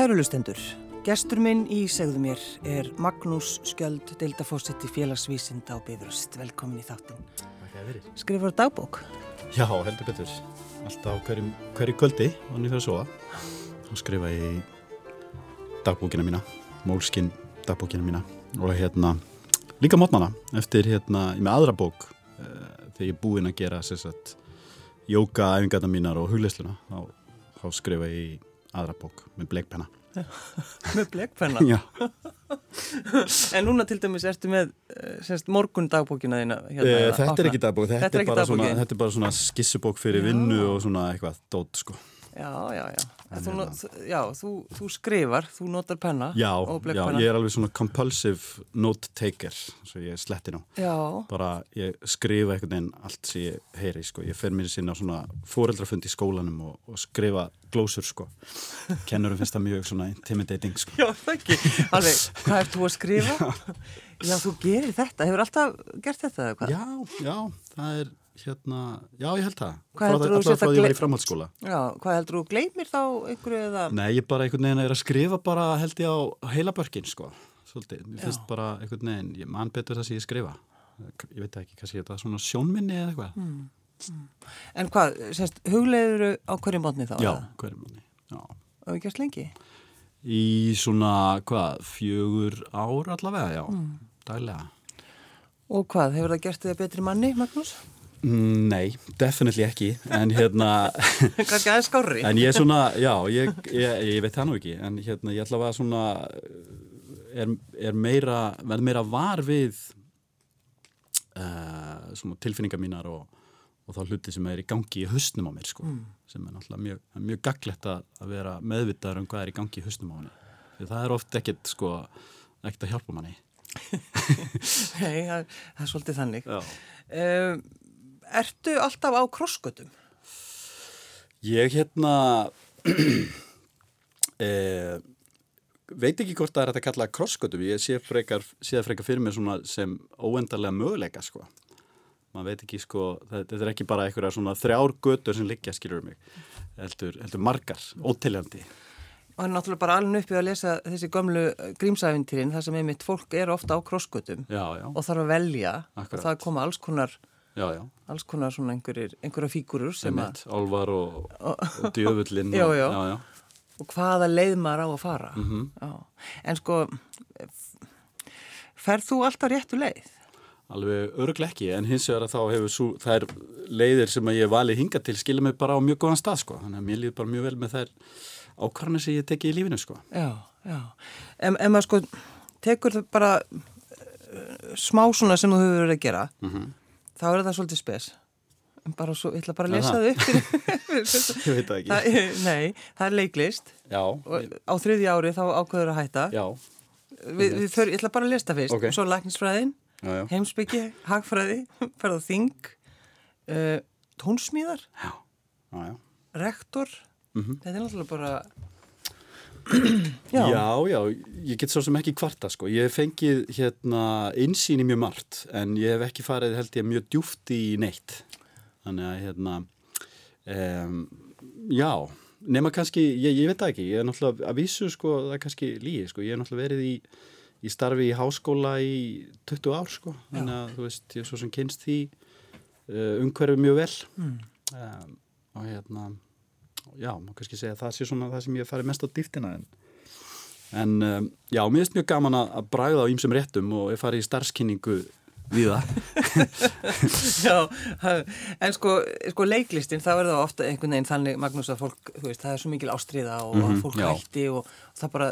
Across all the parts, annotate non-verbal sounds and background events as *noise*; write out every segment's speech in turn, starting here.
Kæru lustendur, gestur minn í segðu mér er Magnús Skjöld, deildafósetti félagsvísinda á Bifröst. Velkomin í þáttin. Skrifur dagbók? Já, heldur betur. Alltaf hverju, hverju kvöldi, vannig fyrir að sofa. Þá skrifa ég dagbókina mína, mólskinn dagbókina mína og hérna líka mótnana eftir hérna, ég með aðra bók uh, þegar ég er búinn að gera sérsagt jóka-æfingarna mínar og huglesluna þá, þá skrifa ég aðra bók með bleikpenna *laughs* með bleikpenna? Já. *laughs* En núna til dæmis ertu með eh, semst, morgun dagbókina þína hérna, e, Þetta er ekki dagbók, þetta, þetta, er, er svona, þetta er bara svona skissubók fyrir já. vinnu og svona eitthvað dót sko. Já, já, já Þú, hérna. já, þú, þú skrifar, þú notar penna já, já, ég er alveg svona compulsive note taker svo ég sletti nú bara ég skrifa einhvern veginn allt sem ég heyri sko. ég fer mér sín á svona fóreldrafund í skólanum og, og skrifa glósur sko kennurum finnst það mjög svona intimidating sko Já, það ekki, alveg, hvað ert þú að skrifa? *laughs* Já, þú gerir þetta, hefur alltaf gert þetta? Já, já, það er hérna, já ég held það hvað heldur þú að ég var í framhaldsskóla já, hvað heldur þú, gleymir þá einhverju eða nei, ég bara einhvern veginn er að skrifa bara held ég á heila börkin sko svolítið, mér finnst bara einhvern veginn ég man betur það sem ég skrifa ég veit ekki, kannski þetta er svona sjónminni eða eitthvað mm. Mm. en hvað, semst, hugleður á hverju mótni þá? já, hverju mótni, já og ekki að slengi? í svona, hvað, fjögur ár allavega, já, mm. daglega og hvað, hefur það gert þig að betri manni, Magnús? Mm, nei, definitely ekki en hérna *laughs* En ég er svona, já, ég, ég, ég veit það nú ekki en hérna ég ætla að svona er, er meira verð meira var við uh, tilfinningar mínar og, og þá hluti sem er í gangi í höstnum á mér sko mm. sem er náttúrulega mjög, mjög gaglegt að vera meðvitaður um hvað er í gangi í höstnum á mér því það er oft ekkert sko ekkert að hjálpa manni. *laughs* Nei, það, það er svolítið þannig. Um, Ertu alltaf á krossgötum? Ég hérna *clears throat* eh, veit ekki hvort það er að kalla krossgötum. Ég sé frekar, sé frekar fyrir mig sem óendarlega möguleika sko. Man veit ekki sko, þetta er ekki bara einhverja svona þrjár götur sem liggja, skilur mig. Heldur, heldur margar, ótilljandi. Og hann er náttúrulega bara alveg uppið að lesa þessi gömlu grímsæfintýrin þar sem einmitt fólk er ofta á krossgötum og þarf að velja Akkurat. og það koma alls konar já, já. alls konar svona einhverja fígurur sem að Álvar og, *laughs* og djöfullin já, og, og hvaða leið maður á að fara. Mm -hmm. en sko ferð þú alltaf réttu leið? Alveg öruglega ekki en hins vegar að þá hefur svo, þær leiðir sem ég vali hinga til skilja mig bara á mjög góðan stað sko. Þannig að mér líður bara mjög vel með þær ákvarðanir sem ég teki í lífinu sko. Já, já. En, en maður sko tekur það bara uh, smá svona sem þú hefur verið að gera. Mm -hmm þá er það svolítið spes. Bara svo, ég ætla bara að lesa það? upp *laughs* ég veit það ekki. Það, *laughs* nei, það er leiklist. Já, og á þriðja ári þá ákveður að hætta. Já. Við, við för, ég ætla bara að lesa það fyrst. Okay. og svo læknisfræðin, heimsbyggi hagfræði, *laughs* ferða þing uh, tónsmíðar. Já, já, já. Rektor, mm -hmm. þetta er náttúrulega bara *clears throat* já. já, já, ég get svo sem ekki kvarta sko, ég hef fengið hérna insýn í mjög margt en ég hef ekki farið held ég mjög djúft í neitt. Þannig að hérna um, já, nema kannski ég, ég veit ekki, ég er náttúrulega að vísu sko, það er kannski líi sko, ég er náttúrulega verið í, í starfi í háskóla í 20 ár sko, þannig að þú veist, ég er svo sem kynst því uh, umhverfið mjög vel. Mm. um, og hérna já, má kannski segja að það sé svona það sem ég fari mest á dýftina en, en um, já, mér finnst mjög gaman að bræða á ýmsum réttum og ég fari í starfskynningu við það. *laughs* Já, en sko, sko leiklistin það ofta einhvern veginn þannig Magnús að fólk, þú veist, það er svo mikil ástriða og mm -hmm, fólk já. hætti og það bara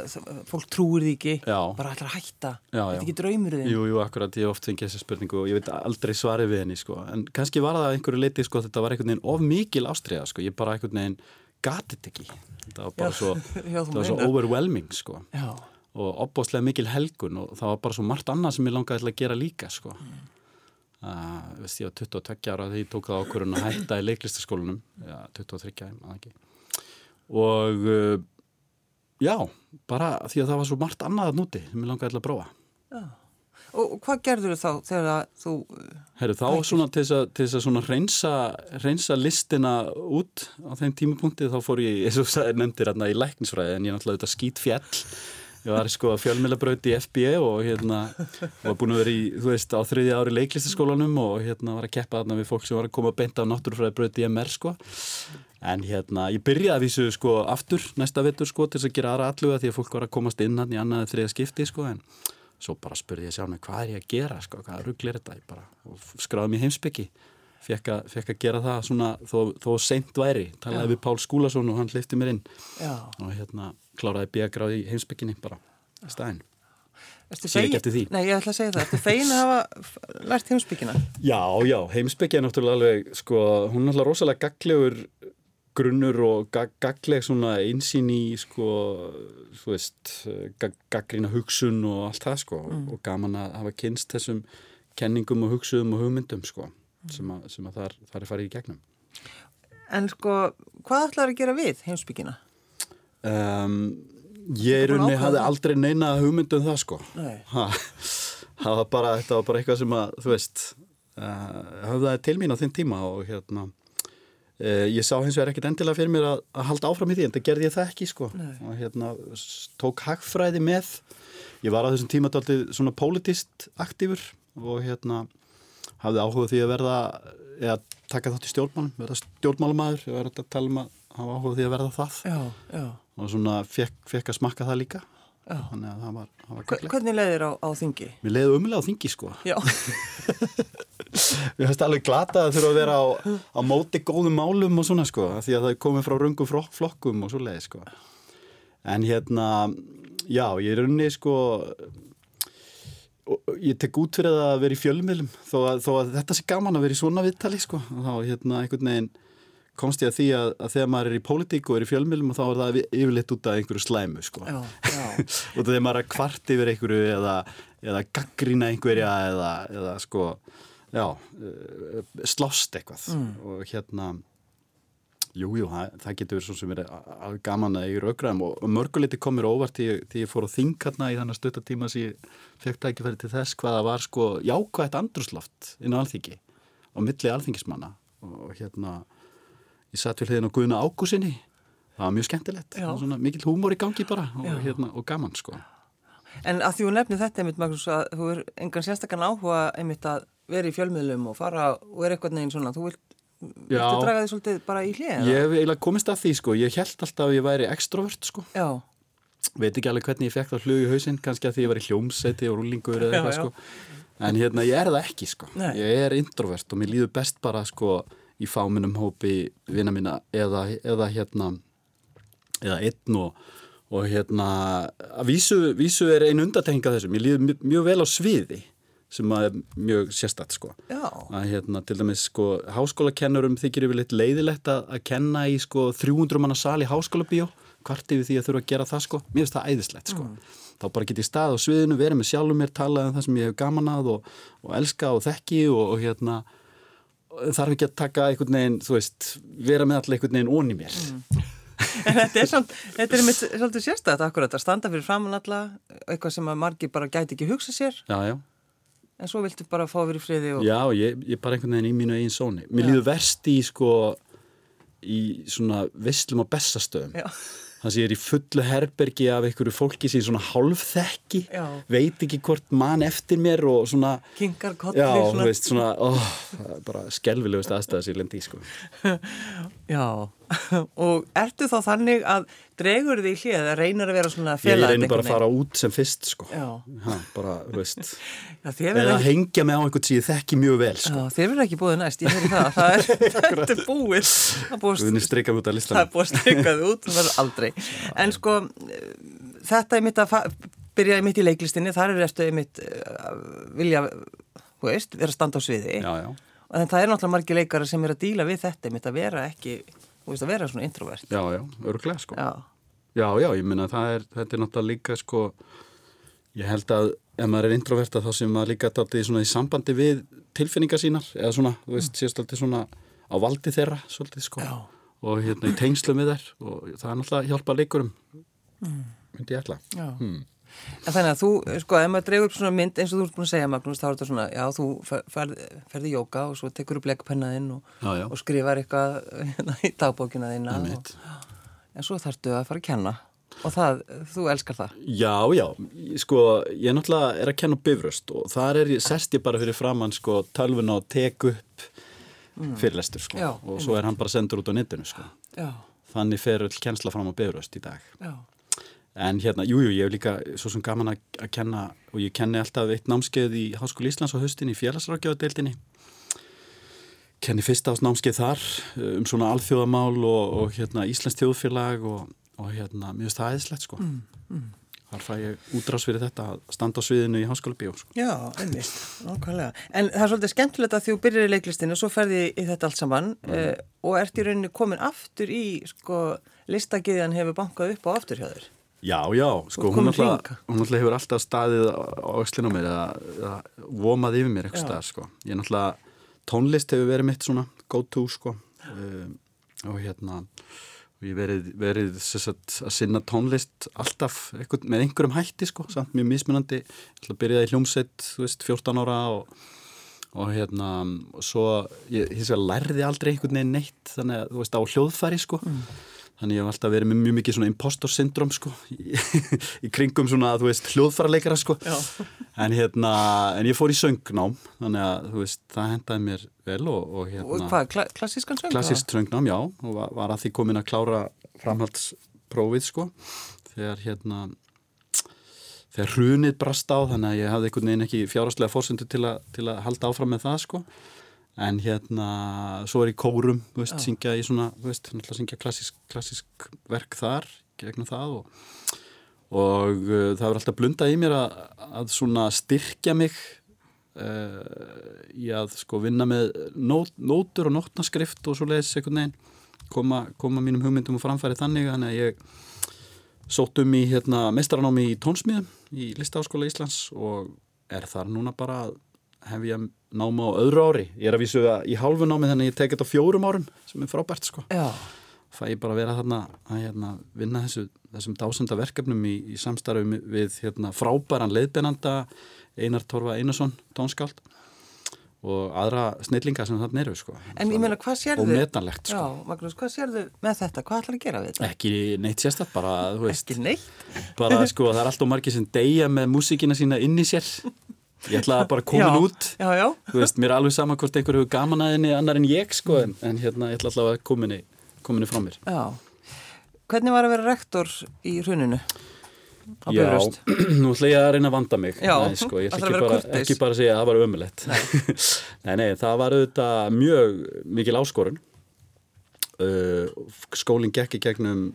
fólk trúir því ekki, já. bara ætlar að hætta. Þetta er ekki draumur þinn? Jú, jú, akkurat, ég oft fengi þessa spurningu og ég veit aldrei svarið við henni, sko. En kannski var það einhverju leiti, sko, þetta var einhvern veginn of mikil ástriða, sko, ég bara einhvern veginn gatið ekki. Það var bara svo, *laughs* það var svo overwhelming, sko. Já. Og opbóstlega mikil helgun og það var bara svo margt annað sem ég langaði að gera líka sko. mm. uh, veist ég á 22 ára þegar ég tók það ákvörðun að hætta í leiklistaskólanum ja, 23 ára og uh, já, bara því að það var svo margt annað að núti sem ég langaði að prófa. Já, Og hvað gerður þú þá þegar þú... Herru, þá svona til þess að svona reynsa, reynsa listina út á þeim tímapunkti þá fór ég, eins og það er nefndir hérna í læknisfræði en ég er náttúrulega auðvitað skýt fjall. Ég var sko að fjölmjölabrauti í FBA og hérna var búin að vera í, þú veist, á þriðja ári leiklistaskólanum og hérna var að keppa þarna við fólk sem var að koma að beinta á náttúrufræði brauti í MR sko. En hérna, ég byrjaði að vísu sko aftur næsta vettur sko til þess að gera aðra alluga því að fólk var að komast inn hann í annaði þriða skipti sko en svo bara spurði ég sjálf mig hvað er ég að gera sko, hvað rugglir þetta? Ég bara skráði mér heimsbyggi fekk fekk að gera það svona þó, þó seint væri, talaði Já. við Pál Skúlason og hann hlifti mér inn. Já. og hérna kláraði bíagráði í heimsbygginni bara í staðin Sér ekki eftir því. Nei, ég ætla að segja það, Ertu fegin að hafa lært heimsbyggina? Já, já, heimsbyggja er náttúrulega alveg, sko, hún er náttúrulega rosalega gaglegur grunnur og gagleg svona einsýn í sko, veist gaggrína hugsun og allt það sko mm. og gaman að hafa kynst þessum kenningum og hugsuðum og hugmyndum sko mm. sem, að, sem að þar, þar er farið í gegnum En sko, hvað ætlaður að gera við heimsbyggina? Um, ég er unni hafði aldrei neina hugmyndum það sko Nei. ha, það var bara, þetta var bara eitthvað sem að þú veist uh, höfðaði til mín á þinn tíma og hérna ég sá hins vegar ekkert endilega fyrir mér að, að halda áfram í því en það gerði ég það ekki sko. Nei. og hérna tók hagfræði með. Ég var á þessum tíma dálítið svona politist aktífur og hérna hafði áhugað því að verða eða taka þátt í stjórnmálum verða stjórnmálumæður, ég var að tala um að hafa áhugað því að verða það. Já, já. og svona fekk, fekk að smakka það líka. Þannig að það var, var Hvernig leiðir á, á þingi? Mér leiði umlega á þingi sko *laughs* Mér finnst alveg glata að þurfa að vera á, á móti góðum málum og svona sko því að það er komið frá rungum flokkum og svo leiði sko en hérna, já, ég er unni sko ég tek út fyrir að vera í fjölumilum þó að, þó að þetta sé gaman að vera í svona viðtali sko og þá hérna einhvern veginn komst ég að því að, að þegar maður er í pólitík og er í fjölmjölum og þá er það yfirleitt út af einhverju slæmu sko. já, já. *laughs* og þegar maður er kvart yfir einhverju eða, eða gaggrína einhverja eða, eða sko já, eh, slást eitthvað. Mm. og hérna jújú, jú, það, það getur svo sem er gaman að ég auðgræðum og, mörguleiti komir óvart því að ég fór á þingarna í þannig stöttatíma sem ég fekk tækifæri til þess hvaða var sko jákvægt andrusloft inn á alþingi á milli alþingismanna. Og hérna ég satt við á Guðna Ágúsinni það var mjög skemmtilegt, svona, mikil húmor í gangi bara og, hérna, og gaman sko En að því þú nefnir þetta einmitt Magnús að þú er engan sérstakkan áhuga einmitt að vera í fjölmiðlum og fara og er eitthvað neginn svona, þú vilt viltu draga því svolítið bara í hlið? Ég hef eiginlega komist að því sko, ég held alltaf að ég væri extrovert sko. Já. Veit ekki alveg hvernig ég fekk það hlug í hausinn kannski að því ég var í hljómsæti og rúlingur eða eitthvað sko. En hérna ég er það ekki sko. Nei. ég er introvert og mér líður best bara sko í fáminum hópi vina mína eða, eða hérna eða einn og, og hérna að vísu, vísu er einu undatenga þessum, ég líði mjög, mjög vel á sviði sem er mjög sérstatt sko að hérna til dæmis sko háskólakennurum þykir yfir litt leiðilegt að, að kenna í sko 300 manna sal í háskóla bíó hvart yfir því að þurfa að gera það sko mér finnst það æðislegt sko mm. þá bara get ég stað á sviðinu, verið með sjálfur mér talað um það sem ég hef gaman að og, og elska og þekki og, og hérna þarf ekki að taka einhvern veginn, þú veist, vera með allir einhvern veginn ón í mér. Mm. Þetta er, samt, þetta er mitt svolítið sérstætt akkurat að standa fyrir framann alla, eitthvað sem að margi bara gæti ekki hugsa sér. Já, já. En svo viltu bara fá verið friði og... Já, ég, ég bara einhvern veginn í mínu einn sóni. Mér líður verst í, sko, í svona visslum og bestastöðum. Þannig að ég er í fullu herbergi af einhverju fólki sem svona hálfþekki veit ekki hvort mann eftir mér og svona kingar já, svona, veist, svona ó, bara skelvilegust aðstæðas í lendi sko. *laughs* Já, *laughs* og ertu þá þannig að dregur þig hlið eða reynir að vera svona félag? Ég reynir bara að fara út sem fyrst sko. Ha, bara, veist. *laughs* Já, eða ekki... hengja mig á einhvern sem ég þekki mjög vel sko. Já, þér verður ekki búið næst, ég hefur það. Það er, *laughs* þetta er búið. Það er að er búið streikað út, það verður aldrei. En sko þetta er mitt að byrjaði mitt í leiklistinni, þar er eftir mitt uh, vilja, þú veist, vera að standa á sviði. Já, já. Og það er náttúrulega margi leikara sem er að díla við þetta mitt að vera ekki, þú veist, að vera svona introvert. Já, já, öruglega sko. Já, já, já ég minna það er, þetta er náttúrulega líka sko, ég held að ef maður er introverta þá sem maður líka svona í sambandi við tilfinningar sínar eða svona, þú veist, mm. sést alltaf svona á valdi þeirra, svolítið sko. Já og hérna í tengslu með þær og það er náttúrulega hjálpa leikurum mm. myndi ég ætla hmm. En þannig að þú, sko, ef maður dregur upp svona mynd eins og þú ert búin að segja Magnús, þá er þetta svona, já, þú ferð, ferði jóka og svo tekur upp leggpennaðinn og, og skrifar eitthvað hérna, í dagbókina og, en svo þarftu að fara að kenna. Og það, þú elskar það. Já, já, sko, ég náttúrulega er að kenna bifröst og þar er sest ég bara fyrir framann, sko, tölvun og tek upp mm. fyrirlestur, sko. Já, og svo er hann bara sendur út á netinu, sko. Já. Þannig fer all kennsla fram á bifröst í dag. Já En hérna, jújú, jú, ég hef líka svo sem gaman að, að kenna og ég kenni alltaf eitt námskeið í Háskóli Íslands á höstin í félagsrákjáðadeildinni. Kenni fyrst ás námskeið þar um svona alþjóðamál og, og hérna Íslands þjóðfélag og, og hérna mjög staðislegt sko. Mm, mm. Þar fæ ég útrás fyrir þetta að standa á sviðinu í Háskóli Bjó. Sko. Já, einmist, nákvæmlega. En það er svolítið skemmtilegt að þú byrjar í leiklistinu og svo ferði í þetta allt saman mm. uh, og ert í rauninni komin aftur í sko listagiðjan hefur bankað upp á afturhjáður. Já, já, sko hún alltaf hefur alltaf staðið á öxlinu á mér eða, eða vomað yfir mér eitthvað stað, sko. Ég er náttúrulega, tónlist hefur verið mitt svona go to, sko. Um, og hérna og ég verið, verið sagt, að sinna tónlist alltaf eitthvað, með einhverjum hætti, sko, samt mjög mismunandi. Ég byrjaði í hljómsveit, þú veist, 14 ára og, og hérna og svo, ég, ég lærði aldrei einhvern veginn neitt, þannig að, þú veist, á hljóðfæri, sko. Mm Þannig ég hef alltaf verið með mjög mikið svona impostor syndrom sko í, *laughs* í kringum svona að þú veist hljóðfærarleikara sko. En hérna en ég fór í söngnám þannig að þú veist það hendaði mér vel og, og hérna Og hvað, kla klassískan söngnám? Klassísk söngnám, já og var, var að því komin að klára framhaldsprófið sko þegar hérna þegar hrunið brast á þannig að ég hafði einhvern veginn ekki fjárhastlega fórsöndu til, til að halda áfram með það sko en hérna svo er ég kórum veist, oh. syngja í svona veist, syngja klassisk, klassisk verk þar gegnum það og, og uh, það er alltaf blundað í mér að, að svona styrkja mig uh, í að sko vinna með nót, nótur og nótnaskrift og svo leiðis einhvern veginn koma, koma mínum hugmyndum og framfæri þannig þannig að ég sótum í hérna, mestaranámi í tónsmíðum í Listaháskóla Íslands og er þar núna bara að hef ég náma á öðru ári. Ég er að vísu að í hálfu námi þannig að ég tek þetta á fjórum árum sem er frábært sko. Já. fæ ég bara að vera þarna að hérna, vinna þessu, þessum dásenda verkefnum í, í samstarfi við hérna, frábæran leiðbennanda Einar Torfa Einarsson, tónskáld og aðra snillinga sem þarna eru sko. En ég meina hvað sérðu? Og metanlegt sko. Já, Magnús, hvað sérðu með þetta, hvað ætlar að gera við þetta? Ekki neitt sérstaklega, bara, þú veist. Ekki neitt? Bara sko, það er alltaf margir sem deyja með músíkina sína inn í sér *laughs* Ég ætla að bara koma út. Já, já. Veist, mér er alveg sama hvort einhver hefur gaman að henni annar en ég sko en, en hérna ég ætla alltaf að koma henni, frá mér. Já, hvernig var að vera rektor í hruninu? Já, *clears throat* nú ætla ég að reyna að vanda mig. Já, nei, sko, ég ætla ekki bara, ekki bara að segja að það var ömulett *laughs* nei. nei, það var auðvitað mjög mikil áskorun. Uh, Skólinn gekk í gegnum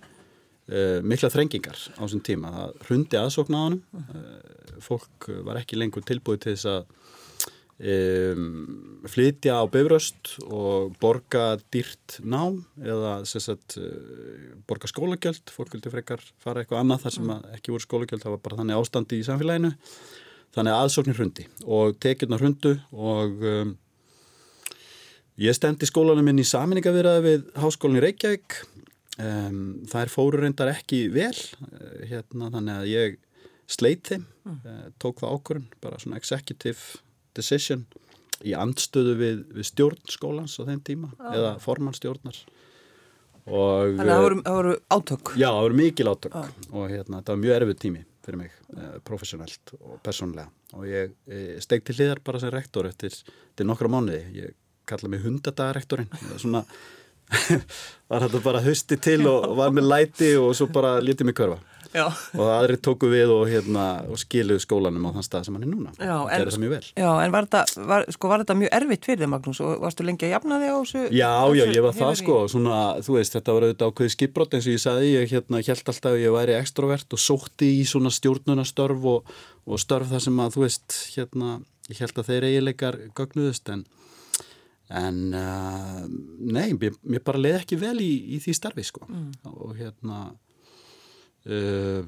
mikla þrengingar á þessum tíma. Það hrundi aðsókn á hann uh, fólk var ekki lengur tilbúið til þess að um, flytja á befröst og borga dýrt nám eða sagt, uh, borga skólagjöld. Fólk vildi frekar fara eitthvað annað þar sem ekki voru skólagjöld, það var bara þannig ástandi í samfélaginu. Þannig aðsóknir hrundi og tekjurnar hrundu og um, Ég stendi skólanum minn í saminningavirðaði við Háskólinn í Reykjavík Um, það er fóru reyndar ekki vel uh, hérna þannig að ég sleit þeim, mm. uh, tók það ákvörðun bara svona executive decision í andstöðu við, við stjórnskólans á þeim tíma ah. eða formannstjórnar og, Þannig að það voru, voru átök Já, það voru mikil átök ah. og hérna þetta var mjög erfið tími fyrir mig uh, professionellt og personlega og ég, ég steg til hliðar bara sem rektor eftir, eftir nokkra mánuði, ég kalla mig hundadagarektorinn svona *laughs* var þetta bara hösti til og var með læti og svo bara litið mig körfa já. og aðri tóku við og, hérna, og skiluðu skólanum á þann stað sem hann er núna já, og gerði það mjög vel Já, en var þetta, var, sko, var þetta mjög erfitt fyrir þig Magnús og varstu lengi að jafna þig á þessu? Já, já, ég var það sko svona, þú veist, þetta var auðvitað ákveði skipbrott eins og ég sagði, ég hérna, held alltaf að ég væri extrovert og sótti í svona stjórnunastörf og, og störf þar sem að, þú veist, hérna, ég held að þeir eiginleikar gögnuðust en en uh, nei, mér, mér bara leiði ekki vel í, í því starfi sko mm. og hérna uh,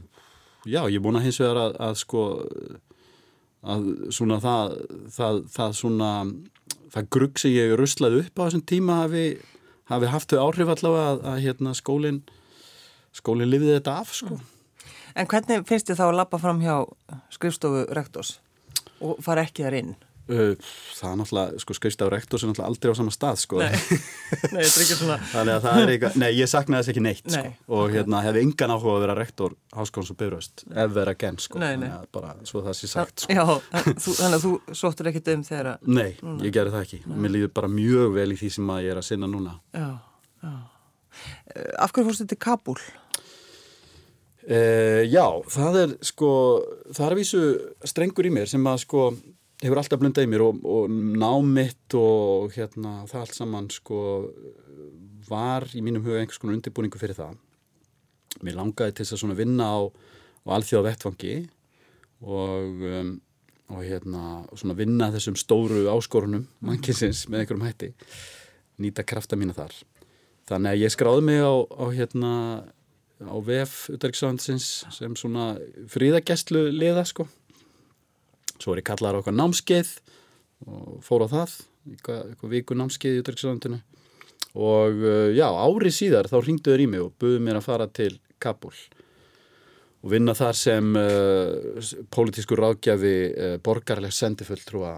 já, ég búin að hins vegar að, að sko að svona það, það, það svona það grugg sem ég ruslaði upp á þessum tíma hafi, hafi haft þau áhrif allavega að, að hérna skólinn skólinn lifiði þetta af sko mm. En hvernig finnst þið þá að lappa fram hjá skrifstofu rektors og fara ekki þar inn? Uh, það er náttúrulega, sko, skrifstofu rektors er náttúrulega aldrei á sama stað, sko. Nei, *laughs* nei þetta er ekki svona... Þannig að það er eitthvað, nei, ég saknaði þess ekki neitt, nei, sko. Og okay. hérna, hefði engan áhuga að vera rektor háskóns og byrjast, ef vera genn, sko. Nei. Þannig að bara, svo það sé sagt, sko. Já, þú, þannig að þú sóttur ekkit um þegar að... Nei, ég gerði það ekki. Mér líður bara mjög vel í því sem að ég er að sinna núna. Já, já. Eh, af hverju fórstu til Kabul? Uh, já, það er sko, það er vísu strengur í mér sem að sko hefur alltaf blundað í mér og, og námitt og hérna það allt saman sko var í mínum huga einhvers konar undirbúningu fyrir það. Mér langaði til þess að svona vinna á, á alþjóða vettfangi og, um, og hérna svona vinna þessum stóru áskorunum mannkynnsins með einhverjum hætti, nýta krafta mína þar. Þannig að ég skráði mig á, á hérna á VF Uttaríksáðansins sem svona fríðagestlu liða sko svo er ég kallar á okkar námskeið og fór á það eitthvað, eitthvað viku námskeið í Uttaríksáðantinu og uh, já, ári síðar þá ringduður í mig og buðið mér að fara til Kabul og vinna þar sem uh, pólitískur ráðgjafi uh, borgarleg sendifulltrúa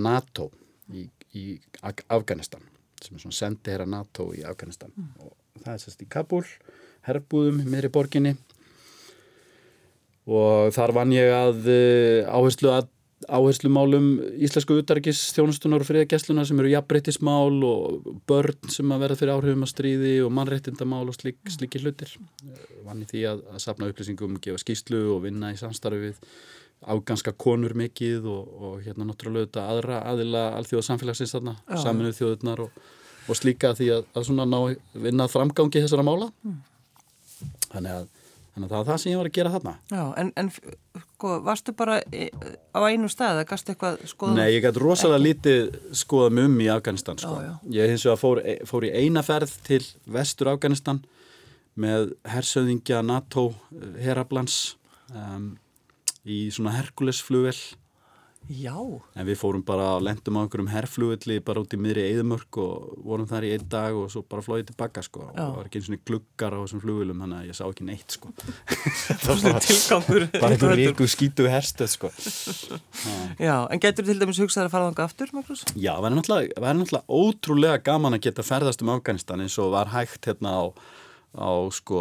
NATO í, í Afganistan sem er svona sendiherra NATO í Afganistan. Mm. og það er sérst í Kabul herbúðum meðri borginni. Og þar vann ég að eh, áherslu að áherslu málum íslensku utarikis þjónustunar og friðagesslunar sem eru jafnbreytismál og börn sem að verða fyrir áhrifum að stríði og mannréttindamál og slik, slikki hlutir. Vann í því að, að sapna upplýsingum, gefa skýslu og vinna í samstarfi við áganska konur mikið og, og hérna náttúrulega þetta aðra aðila alþjóða samfélagsins þarna, saminuð þjóðurnar og, og slíka því að, að svona ná vinna framgangi þessara mála. Mm. Þannig að, þannig að það var það sem ég var að gera þarna Já, en, en sko, varstu bara á einu stað eða gæstu eitthvað skoða? Nei, ég gæti rosalega ekki. lítið skoðað mjög um í Afganistan sko. já, já. ég hins vegar fór, fór í eina ferð til vestur Afganistan með hersöðingja NATO eh, herablans um, í svona Herkulesflugvel Já. En við fórum bara, lendum á einhverjum herrflugulli bara út í miðri eðumörk og vorum þar í einn dag og svo bara flóðið tilbaka sko Já. og það var ekki eins og gluggar á þessum flugulum þannig að ég sá ekki neitt sko. *laughs* það var svona tilgangur. *laughs* Bara einhver ríku skítu herstuð sko. Já, en getur til dæmis hugsaður að fara þanga aftur, Magnús? Já, það var náttúrulega, náttúrulega ótrúlega gaman að geta ferðast um Afganistan eins og var hægt hérna á á sko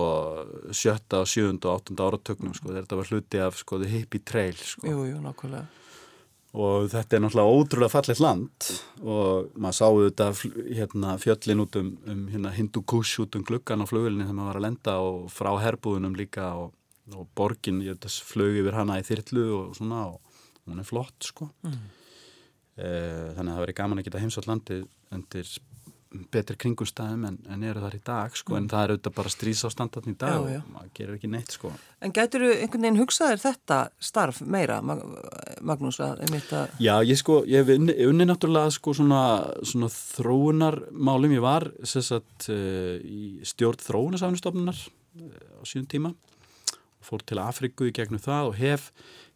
sjötta, sjönda og áttunda áratögnum sko, þetta var hluti af sko the hippie trail sko. Jú, jú, nákvæmlega og þetta er náttúrulega ótrúlega fallit land og maður sáu þetta hérna, fjöllin út um, um hérna, Hindu Kush út um gluggan á flugilinu þegar maður var að lenda og frá herbúðunum líka og, og borgin, ég að flög yfir hana í þyrtlu og svona og hún er flott sko mm. e, þannig að það verið gaman að geta heimsvátt landið undir betri kringumstæðum en, en eru þar í dag sko, mm. en það er auðvitað bara strísástandarn í dag já, já. og maður gerir ekki neitt sko. En gætur þú einhvern veginn hugsaðir þetta starf meira, Magnús? Að. Já, ég sko, ég hef unni, unni náttúrulega sko svona, svona þróunarmálum, ég var sagt, uh, í stjórn þróunarsáðunstofnunar uh, eh, á síðan tíma fór til Afriku í gegnum það og hef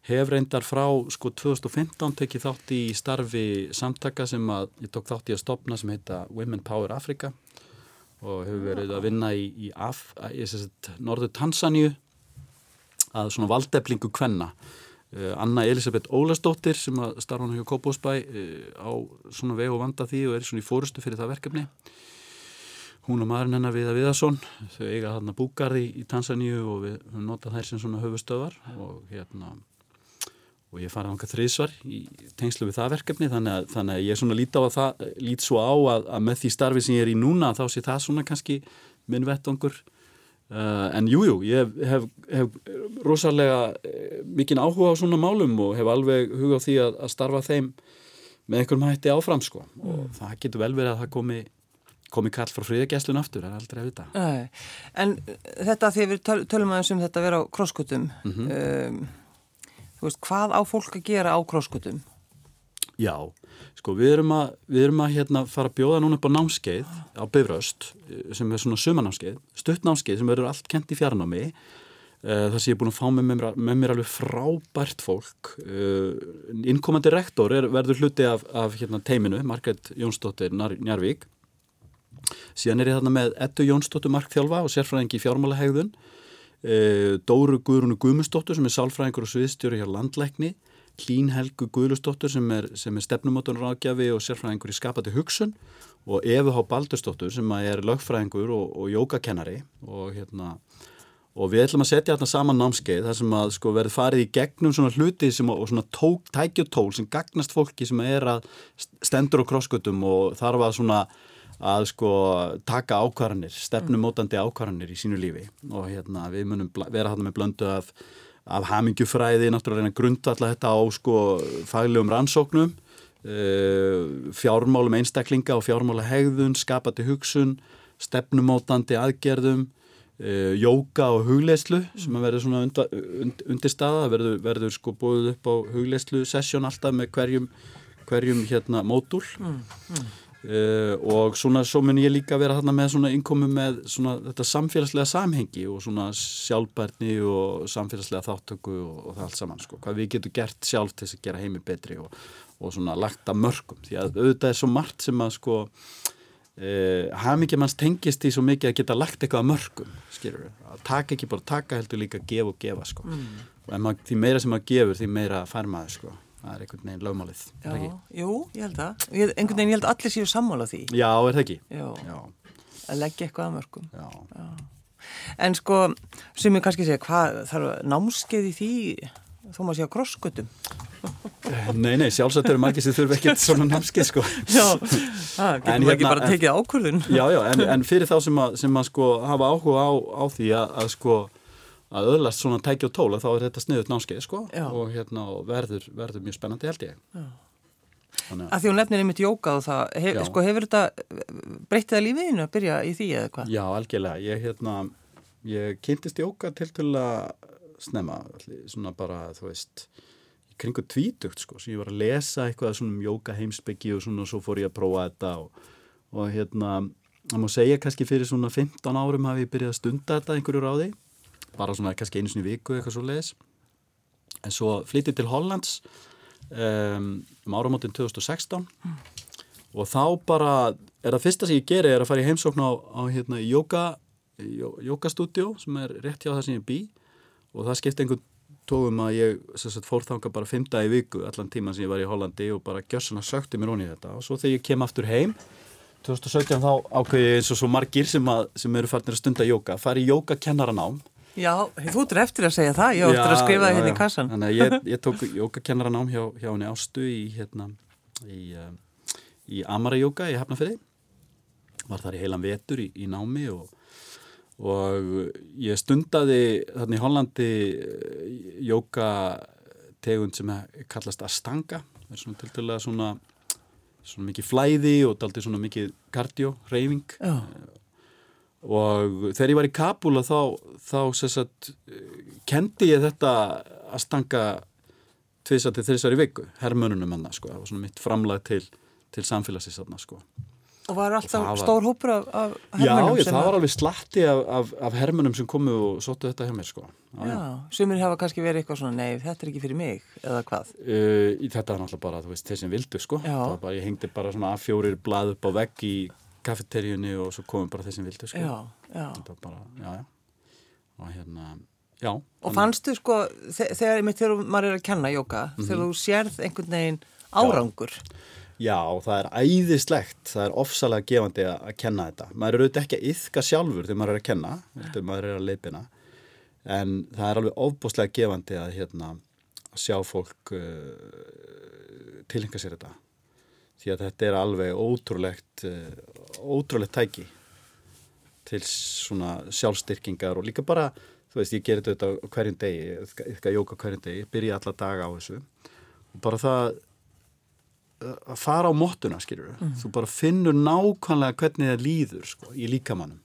hef reyndar frá sko 2015 tekið þátt í starfi samtaka sem að ég tók þátt í að stopna sem heita Women Power Africa og hefur verið að vinna í, í, í norðu Tansaníu að svona valdeflingu kvenna. Uh, Anna Elisabeth Ólastóttir sem að starfa hann hjá Kópósbæ uh, á svona veg og vanda því og er svona í fórustu fyrir það verkefni. Hún og maðurinn hennar Viða Viðarsson þau eiga þarna búgarði í, Tansaníu og við höfum notað þær sem svona höfustöðar og hérna og ég farið ánka þriðsvar í tengslu við það verkefni þannig að, þannig að ég svona lít á að það lít svo á að, að með því starfi sem ég er í núna þá sé það svona kannski minn vettangur uh, en jújú, jú, ég hef, hef, hef rosalega uh, mikinn áhuga á svona málum og hef alveg huga á því að, að starfa þeim með einhverjum hætti áfram sko mm. og það getur vel verið að það komi komi kall frá friðagjæslun aftur, það er aldrei að vita Æ, En þetta því við tölum aðeins um þetta að vera á krosskutum mm -hmm. um veist, hvað á fólk að gera á krosskutum? Já, sko við erum að, við erum að hérna, fara að bjóða núna upp á námskeið á Bifröst sem er svona sumanámskeið, stuttnámskeið sem verður allt kent í fjarnámi. Uh, þar sem ég er búin að fá með mér, með mér alveg frábært fólk uh, innkomandi rektor er, verður hluti af, af hérna, teiminu, Margret Jónsdóttir Njarvík síðan er ég þarna með Ettu Jónsdóttir Markþjálfa og sérfræðingi fjármálahegðun. e, Dóru Guðrúnu Guðmustóttur sem er sálfræðingur og sviðstjóri hjá landlækni. Hlín Helgu Guðlustóttur sem er, er stefnumótunarráðgjafi og sérfræðingur í skapati hugsun. Og Efu Há Baldurstóttur sem er lögfræðingur og, og jógakennari. Og hérna og við ætlum að setja þarna saman námskeið þar sem að sko verður farið í gegnum svona hluti sem, og svona tók, tækjutól sem gagnast fólki sem er að stendur á krosskutum og þarf að svona að sko taka ákvarðanir, stefnumótandi ákvarðanir í sínu lífi. Og hérna við munum vera þarna með blöndu af, af hamingjufræði, náttúrulega reyna grundvalla þetta á sko faglegum rannsóknum uh, fjármálum einstaklinga og fjármála hegðun, skapati hugsun, stefnumótandi aðgerðum Uh, jóka og hugleislu sem að verður svona und, undir staða verður, verður sko búið upp á hugleislu sessjón alltaf með hverjum hverjum hérna mótul mm, mm. Uh, og svona svo mun ég líka vera þarna með svona innkomu með svona þetta samfélagslega samhengi og svona sjálfbærni og samfélagslega þáttöku og, og það allt saman sko, hvað við getum gert sjálf til þess að gera heimi betri og, og svona lagt að mörgum því að auðvitað er svo margt sem að sko Uh, hafmyggja manns tengist í svo mikið að geta lagt eitthvað að mörgum skilur, að taka ekki bara taka heldur líka að gefa og gefa sko. mm. og því meira sem maður gefur því meira fær maður sko. Það er einhvern veginn lögmálið Já, jú, ég held að ég, einhvern veginn ég held að allir séu sammála því. Já, er það ekki? Já, Já. að leggja eitthvað að mörgum Já. Já. En sko, sem ég kannski segja hvað þarf námskeið í því? Þó maður sé á krosskutum Nei, nei, sjálfsagt eru margir sem þurfi ekkert *laughs* svona námskeið sko. Já, *laughs* það getur maður ekki hérna, bara tekið ákvörðun. Já, já, en, en fyrir þá sem að, sem að sko hafa áhuga á, á því að, að sko að öðlast svona tæki og tóla þá er þetta sniðut námskeið sko já. og hérna verður, verður mjög spennandi held ég. Þannig... Að því hún nefnir einmitt jóka og það, hef, sko hefur þetta breyttið að lífiðinu að byrja í því eða hvað? Já, algjörlega, ég hérna ég kynntist jóka til til að snemma, svona bara þú veist kringu tvítugt sko, sem ég var að lesa eitthvað svona um jóka heimsbyggi og svona og svo fór ég að prófa þetta og, og hérna, það má segja kannski fyrir svona 15 árum hafi ég byrjað að stunda þetta einhverju ráði, bara svona kannski einu svona viku eitthvað svo leiðis en svo flyttið til Hollands um, um áramótin 2016 mm. og þá bara er það fyrsta sem ég geri er að fara í heimsókn á, á hérna jókastúdjó sem er rétt hjá það sem ég bý. Og það skipti einhvern tóðum að ég sagt, fór þanga bara fymta í viku allan tíman sem ég var í Hollandi og bara gjössuna sökti mér í þetta. Og svo þegar ég kem aftur heim 2017 þá ákveði ég eins og svo margir sem, að, sem eru farnir að stunda jóka fari jókakennaranám Já, þú ert eftir að segja það, ég ætti að skrifa það hérna í kassan Þannig að ég, ég tók jókakennaranám hjá, hjá henni Ástu í, hérna, í, uh, í Amara jóka í Hafnafjörði var þar í heilan vetur í, í námi og og ég stundaði þarna í Hollandi eh, jóka tegund sem kallast Astanga. Það er svona til dæla svona svona mikið flæði og daldi svona mikið kardio, reyfing. Og þegar ég var í Kabul þá, þá sagt, kendi ég þetta Astanga tviðsar til þessari viku, herrmönunum enna sko, það var svona mitt framlag til, til samfélagsins þarna sko Og var alltaf var... stór hópur af, af hermunum? Já, það var alveg slatti af, af, af hermunum sem komu og sóttu þetta hjá mér sko. Já, já. sumir hafa kannski verið eitthvað svona, nei, þetta er ekki fyrir mig, eða hvað? Uh, þetta var náttúrulega bara, þú veist, þeir sem vildu sko. Bara, ég hengdi bara svona að fjórir blað upp á vegg í kafeteríunni og svo komum bara þeir sem vildu sko. Já, já. Bara, já, já. Og hérna, já. Og fannstu sko, þegar, þegar maður er að kenna jóka, mm -hmm. þegar þú sérð einhvern veginn árangur. Já Já, það er æðislegt, það er ofsalega gefandi að, að kenna þetta. Maður eru auðvitað ekki að yfka sjálfur þegar maður er að kenna, þegar maður er að leipina, en það er alveg ofbúslega gefandi að, hérna, að sjá fólk uh, tilhenga sér þetta. Því að þetta er alveg ótrúlegt, uh, ótrúlegt tæki til svona sjálfstyrkingar og líka bara, þú veist, ég gerir þetta hverjum degi, eitthvað jóka hverjum degi, byrja alla daga á þessu. Og bara það að fara á móttuna skilur mm. þú bara finnur nákvæmlega hvernig það líður sko, í líkamannum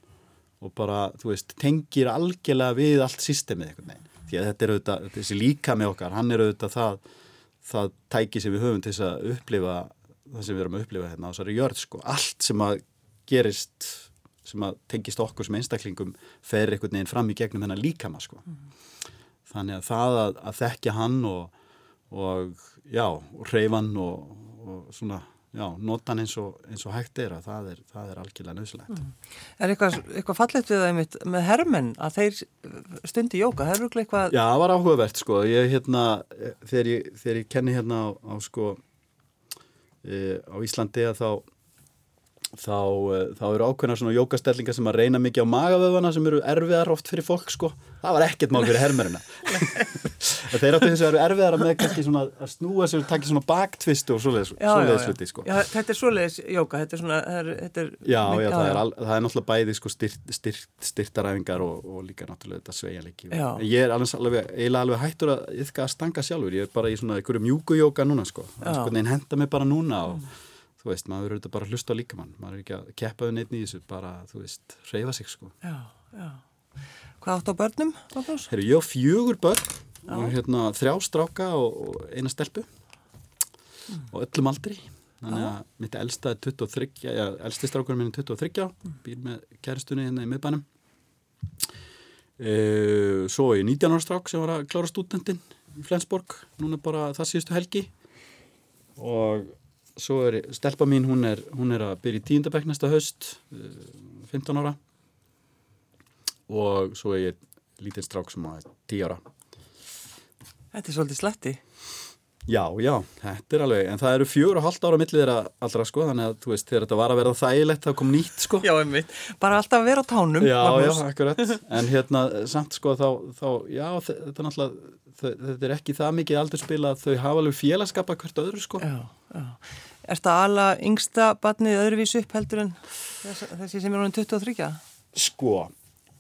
og bara, þú veist, tengir algjörlega við allt systemið eitthvað með því að þetta er auðvitað, þessi líkami okkar hann er auðvitað það, það tæki sem við höfum til þess að upplifa það sem við erum að upplifa hérna á þessari jörð sko, allt sem að gerist sem að tengist okkur sem einstaklingum fer einhvern veginn fram í gegnum hennar líkama sko mm. þannig að það að, að þekkja hann og, og já, reyfan og og svona já, notan eins og, eins og hægt er að það er, það er algjörlega nöðslegt. Mm. Er eitthvað, eitthvað fallegt við það einmitt með hermenn að þeir stundi jóka? Er eitthvað... Já, það var áhugavert sko. Ég, hérna, þegar ég, þegar ég kenni hérna á, á sko, á Íslandi að þá þá, eh, þá eru ákveðna svona jókastellingar sem að reyna mikið á magavöfana sem eru erfiðar oft fyrir fólk sko. Það var ekkert mál fyrir *laughs* hermerina *laughs* þeir áttu þess að eru erfiðar að með kannski svona að snúa sér og taka svona baktvist og svoleiðis sluti sko. Já, þetta er svoleiðis jóka þetta er svona er, þetta er, já, já, það er, al, það er náttúrulega bæði sko styrt, styrt, styrtaræfingar og, og líka náttúrulega þetta sveigjalegi ég er alveg, eiginlega alveg hættur að yfka að stanga sjálfur. Ég er bara í svona einhverju mjúku jóka núna sko, sko henda mig bara núna og mm. þú veist, maður verður bara að hlusta á líkamann. Maður er ekki að keppaðu neitt þessu bara, þú veist, reyfa sig sko. Já, já. Hvað átt á börnum? Herru, ég á fjögur börn. Og hérna þrjá stráka og, eina stelpu mm. og öllum aldri þannig að mitt elsta er 23 já, elsti strákur minn er 23 mm. býr með kæristunni hérna í miðbænum e, svo er ég 19 ára strák sem var að klára stúdendin í Flensborg, núna bara það síðustu helgi og svo er stelpa mín, hún er, hún er að byrja í tíundabæk næsta höst 15 eh, ára og svo er ég lítinn strák sem að 10 ára Þetta er svolítið sletti Já, já, þetta er alveg, en það eru fjögur og halvt ára millið þeirra allra sko, þannig að þú veist, þegar þetta var að vera þægilegt þá kom nýtt sko. Já, einmitt, bara alltaf að vera á tánum. Já, já, akkurat, en hérna samt sko þá, þá já, þetta er náttúrulega, þetta er ekki það mikið aldrei spila að þau hafa alveg félagskapa hvert öðru sko. Já, já. Er þetta alla yngsta batnið öðruvísu upp heldur en þessi sem er ánum 23? Sko,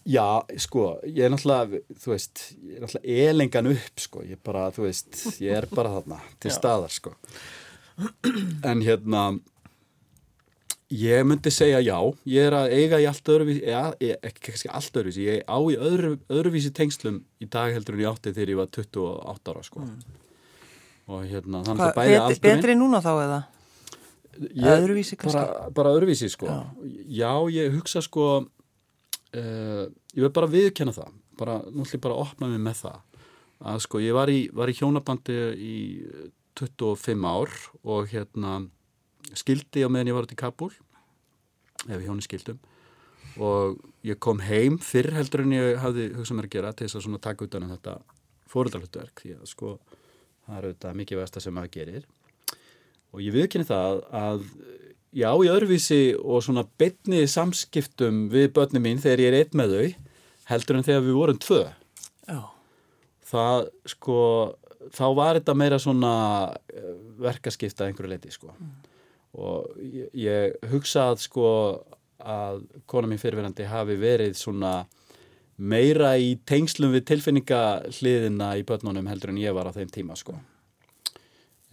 já, sko, ég er náttúrulega, þú veist, ég er náttúrulega elengan upp, sko, ég er bara, þú veist, ég er bara þarna *laughs* til staðar, sko. En hérna, ég myndi segja já, ég er að eiga í allt öðruvísi, já, ekki kannski allt öðruvísi, ég á í öðru, öðruvísi tengslum í dag heldur en ég átti þegar ég var 28 ára, sko. Mm. Og hérna, þannig að bæði aldrei... Betri núna þá eða? Ég, öðruvísi kannski? Bara, bara öðruvísi sko. Já. Já, ég hugsa sko, uh, ég verð bara að viðkjanna það, bara, náttúrulega bara að opna mig með það. Að sko, ég var í, var í hjónabandi í 25 ár og hérna skildi á meðan ég var út í Kabul, ef ég hjóni skildum, og ég kom heim fyrr heldur en ég hafði hugsað mér að gera til þess að svona taka utan um þetta fóröldarhlutverk, því að sko, það er auðvitað mikið vest að sem maður gerir. Og ég viðkynni það að já, í öðruvísi og svona betni samskiptum við börnum mín þegar ég er eitt með þau heldur en þegar við vorum tvö já. það sko þá var þetta meira svona eh, verkaskipta einhverju leiti sko mm. og ég, ég hugsað sko að kona mín fyrirverandi hafi verið svona meira í tengslum við tilfinningahliðina í börnunum heldur en ég var á þeim tíma sko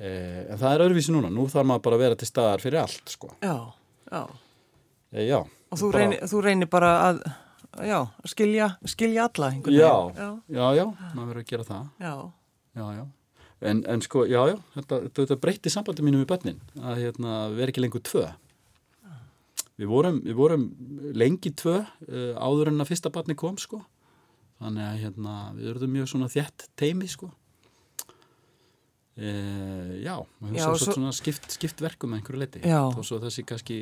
en það er öðruvísi núna, nú þarf maður bara að vera til staðar fyrir allt sko. Já, já. Eh, já og þú, bara... reynir, þú reynir bara að já, skilja, skilja alla já, já, já, já, maður verður að gera það. Já. Já, já. En, en sko, já, já, þetta, þetta breytti sambandi mínu við börnin að hérna, vera ekki lengur tvö. Við vorum, við vorum lengi tvö uh, áður en að fyrsta barni kom sko. Þannig að hérna, við verðum mjög svona þjætt teimi sko. E, já, já svo, svo, skipt, skipt verkum einhverju leiti og svo þessi kannski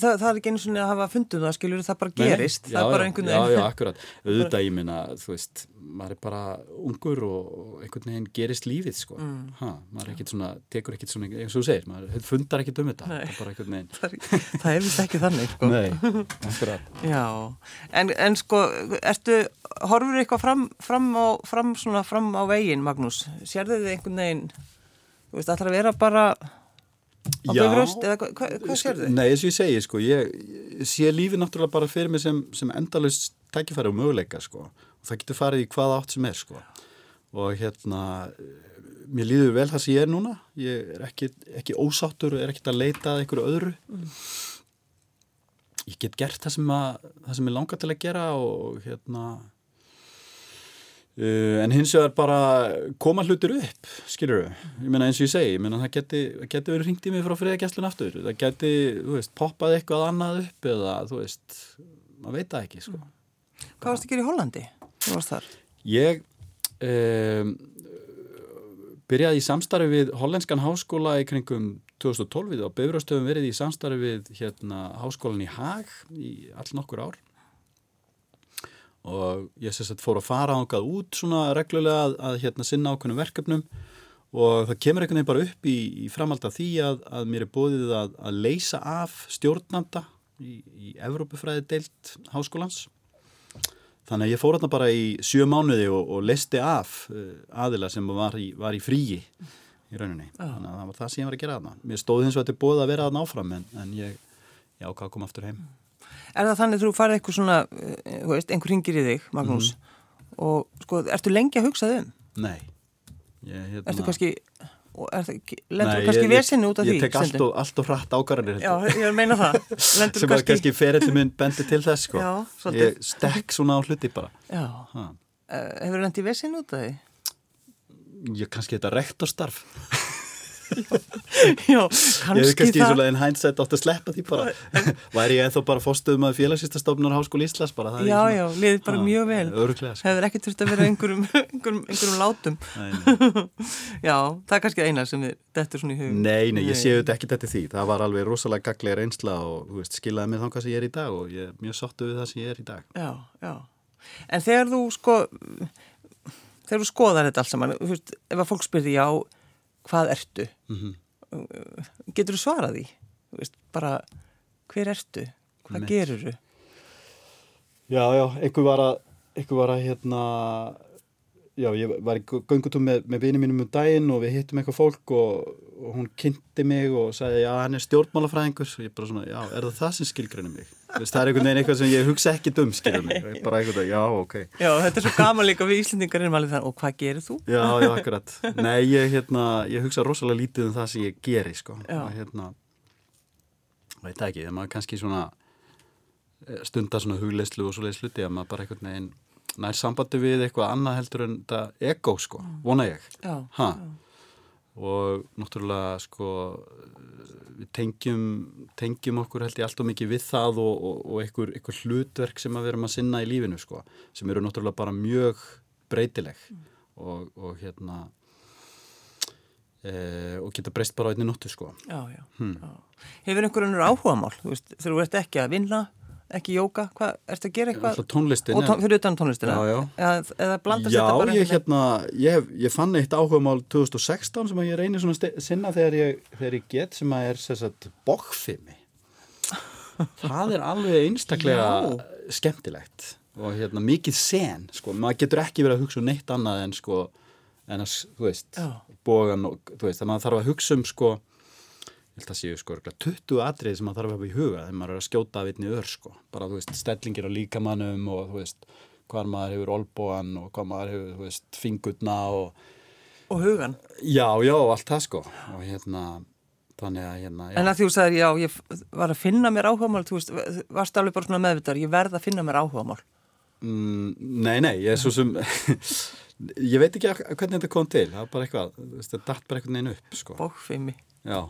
það, það er ekki eins og að hafa fundið það, skilur það bara gerist, Nei, það já, er bara einhvern veginn. Já, já, akkurat. *laughs* Auðvitað ég minna, þú veist, maður er bara ungur og einhvern veginn gerist lífið, sko. Mm. Ha, maður er ekkert svona, tekur ekkert svona, eins og þú segir, maður fundar ekkert um þetta. Nei. Það er bara einhvern veginn. það, *laughs* það er vist ekki þannig, sko. Nei, *laughs* akkurat. Já, en, en sko, ertu, horfur eitthvað fram, fram, á, fram, svona, fram á veginn, Magnús? Sérðu þið einhvern veginn, þú veist, að vera bara á byggröst eða hvað hva, hva sér þið? Nei, eins og ég segi sko, ég sé lífi náttúrulega bara fyrir mig sem, sem endalust tækifæri og möguleika sko. Og það getur farið í hvaða átt sem er sko. Og hérna mér líður vel það sem ég er núna. Ég er ekki, ekki ósáttur og er ekkert að leita að einhverju öðru. Mm. ég get gert það sem, að, það sem ég langar til að gera og hérna en hins vegar bara koma hlutir upp, skilur við ég meina eins og ég segi, ég meina það geti, geti verið ringt í mig frá friðagjastlun aftur það geti, þú veist, poppað eitthvað annað upp eða, þú veist, maður veit það ekki sko. Hvað varst það að gera í Hollandi? Hvað varst þar? Ég um, byrjaði í samstarfi við hollenskan háskóla í kringum 2012 og Bifröstöfum verið í samstarfi við hérna háskólan í Hag í all nokkur ár og ég sérst að fór að fara ánkað út svona reglulega að, að hérna sinna ákveðnum verkefnum. Og það kemur einhvern veginn bara upp í, í framhald af því að, að mér er bóðið að, að leysa af stjórnanda í, í Evrópufræði deilt háskólans. Þannig að ég fór hérna bara í sjö mánuði og, og leisti af uh, aðila sem var í, var í fríi í rauninni, ah. þannig að það var það sem ég var að gera aðna mér stóði og þetta er bóðið að vera aðna áfram en, en ég, ég ákvað að koma aftur heim Er það þannig að þú farið eitthvað svona eh, veist, einhver ringir í þig, Magnús? Mm og sko, ertu lengi að hugsa þau um? Nei. Ég, hérna... Ertu kannski er lendur kannski vesinu út af því? Ég tek allt og, allt og hratt ákvarðanir Já, ég meina það. *laughs* Sem kannski... kannski ferillin minn bendi til þess sko. Já, ég stekk svona á hluti bara. Já, uh, hefur þú lendið vesinu út af því? Ég kannski þetta rektorstarf Já, kannski Ég hef kannski í svona einn hænsætt átt að sleppa því bara. *laughs* Væri ég enþá bara fóstuðum að félagsýstastofnunar Háskóli Íslas bara Já, svona, já, liðið bara á, mjög vel. örglega, sko. Hefur ekki þurft að vera einhverjum, *laughs* einhverjum, einhverjum látum. *laughs* Já, það er kannski eina sem þetta er svona í hug. Nei, nei, ég séu þetta ekki þetta því. Það var alveg rosalega gaglega reynsla og veist, skilaði mig þá hvað sem ég er í dag og ég er mjög sottu við það sem ég er í dag. Já, já. En þegar þú sko þegar þú skoðar þetta alls saman, ef að fólk spyrði já hvað ertu? Mm -hmm. getur þú svarað því? Veist, bara hver ertu? Hvað Mitt. gerur þú já já, einhver var að einhver var að hérna já, ég var í göngutum með, með vinið mínum um daginn og við hittum eitthvað fólk og, og hún kynnti mig og sagði já, hann er stjórnmálafræðingur. Og ég bara svona, já, er það það sem skilgrænir mig það er einhvern veginn eitthvað sem ég hugsa ekki dum skilur mig, *laughs* bara eitthvað, já, ok. Já, þetta er svo gaman líka við Íslandingar erum alveg þann, og hvað gerir þú? Já, já, akkurat. Nei, ég, hérna, ég hugsa rosalega lítið um það sem ég geri, sko. Og hérna, veit það ekki, þegar maður kannski svona eh, stundar svona hugleislu og svoleiðis hluti að maður bara einhvern veginn nær sambandi við eitthvað annað heldur en þetta ego sko, mm. vona ég. Já, já. Og náttúrulega sko við tengjum, tengjum okkur held ég allt og mikið við það og, og, og einhver, einhver hlutverk sem við erum að sinna í lífinu sko, sem eru náttúrulega bara mjög breytileg mm. og, og hérna e, og geta breyst bara á einni nóttu sko Já, já, hmm. já. Hefur einhverjum áhuga mál, þú veist, þú ert ekki að vinna ekki jóka, hvað, ertu að gera eitthvað? tónlistin, og tón, fyrir utan tónlistina? Já, já. eða, eða blandast já, þetta bara ég, hérna, ég, ég fann eitt áhuga mál 2016 sem ég reynir svona sinna þegar ég, þegar ég get sem að er sérsagt bókfimi það er alveg einstaklega skemmtilegt og hérna, mikið sen sko, maður getur ekki verið að hugsa um neitt annað en sko, en að, þú veist bógan og, þú veist, þannig að maður þarf að hugsa um sko ég held að séu sko 20 atrið sem maður þarf að hafa í huga þegar maður er að skjóta af einni ör sko. Bara þú veist stellingir á líkamannum og þú veist hvað maður hefur olbóan og hvað maður hefur þú veist fingurna og og hugan já já allt það sko. Og hérna þannig að hérna já. en að því þú sagðir já ég var að finna mér áhugamál þú veist varst alveg bara svona meðvitað ég verð að finna mér áhugamál. Mm, nei nei ég er svo sem *laughs* ég veit ekki að, hvernig þetta kom til það er bara eitthvað þetta dætt bara einhvern veginn upp sko. Bókfimi. Já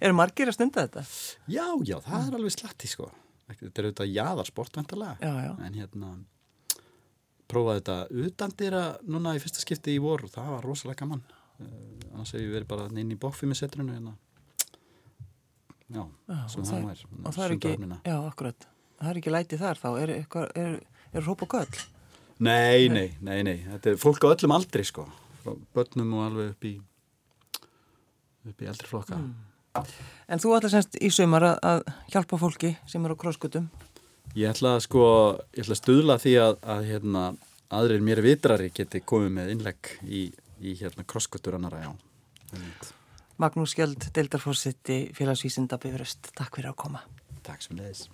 Er margir að stunda þetta? Já, já, það er alveg slatti sko. Þetta er auðvitað jáðarsportvendalega en hérna prófaði þetta utandira núna í fyrsta skipti í voru, það var rosalega gaman. Uh, annars hefur við verið bara inn í bókfímisetrinu hérna. Já, já sem það er og það er ekki, já, akkurat. Það er ekki lætið þar þá, er, er, er, er róp og göll? Nei, nei, nei, nei. Þetta er fólk á öllum aldri sko, frá börnum og alveg upp í upp í eldri flokka. Mm. En þú ætla semst í sömur að hjálpa fólki sem eru á krosskutum? Ég ætla að sko, ég ætla að stuðla því að, að hérna, aðrir mér vitrari geti komið með innlegg í, í hérna, krosskutur annara, já. Magnús Skjöld, Deildarfórsiti, félagsvísinda Bifröst, takk fyrir að koma. Takk sem leiðis.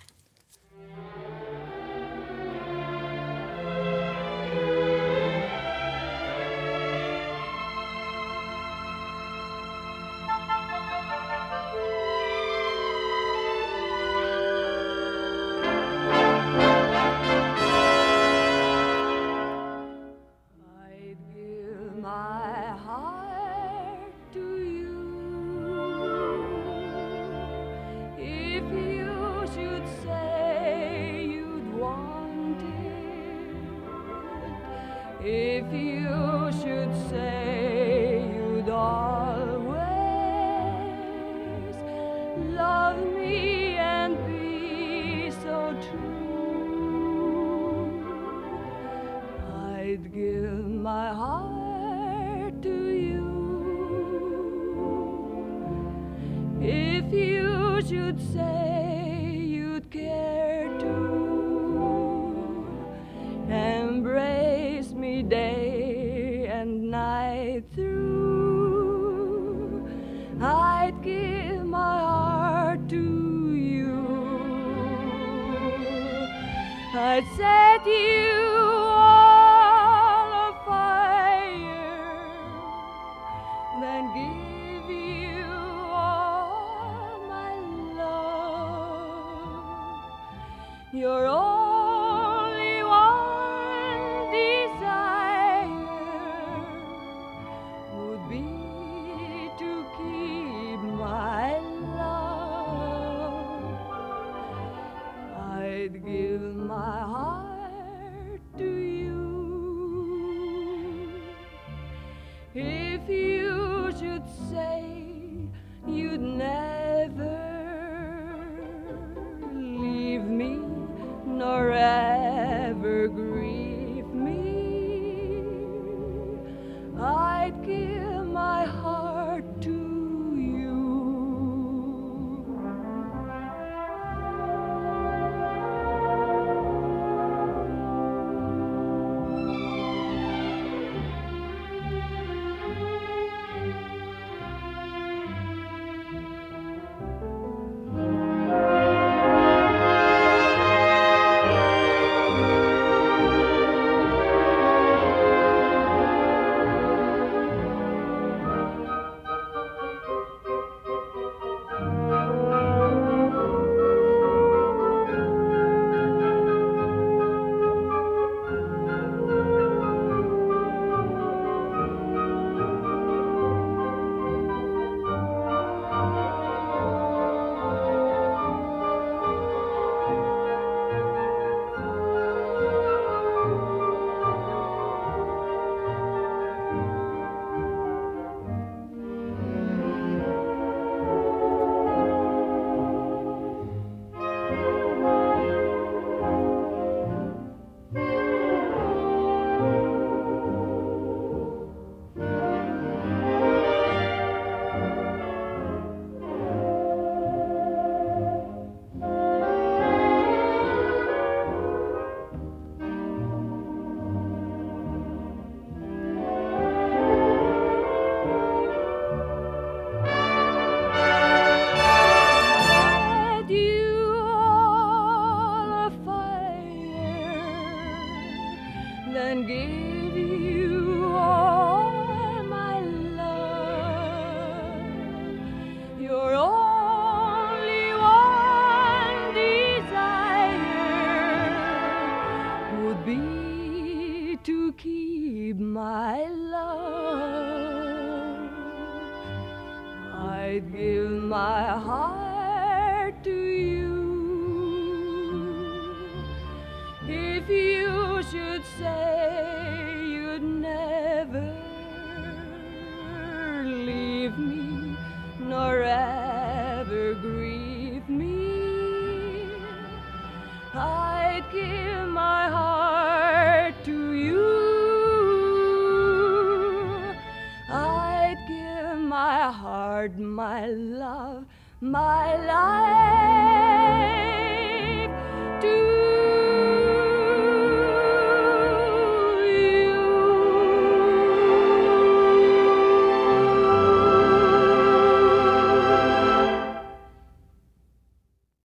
I'd set you all and.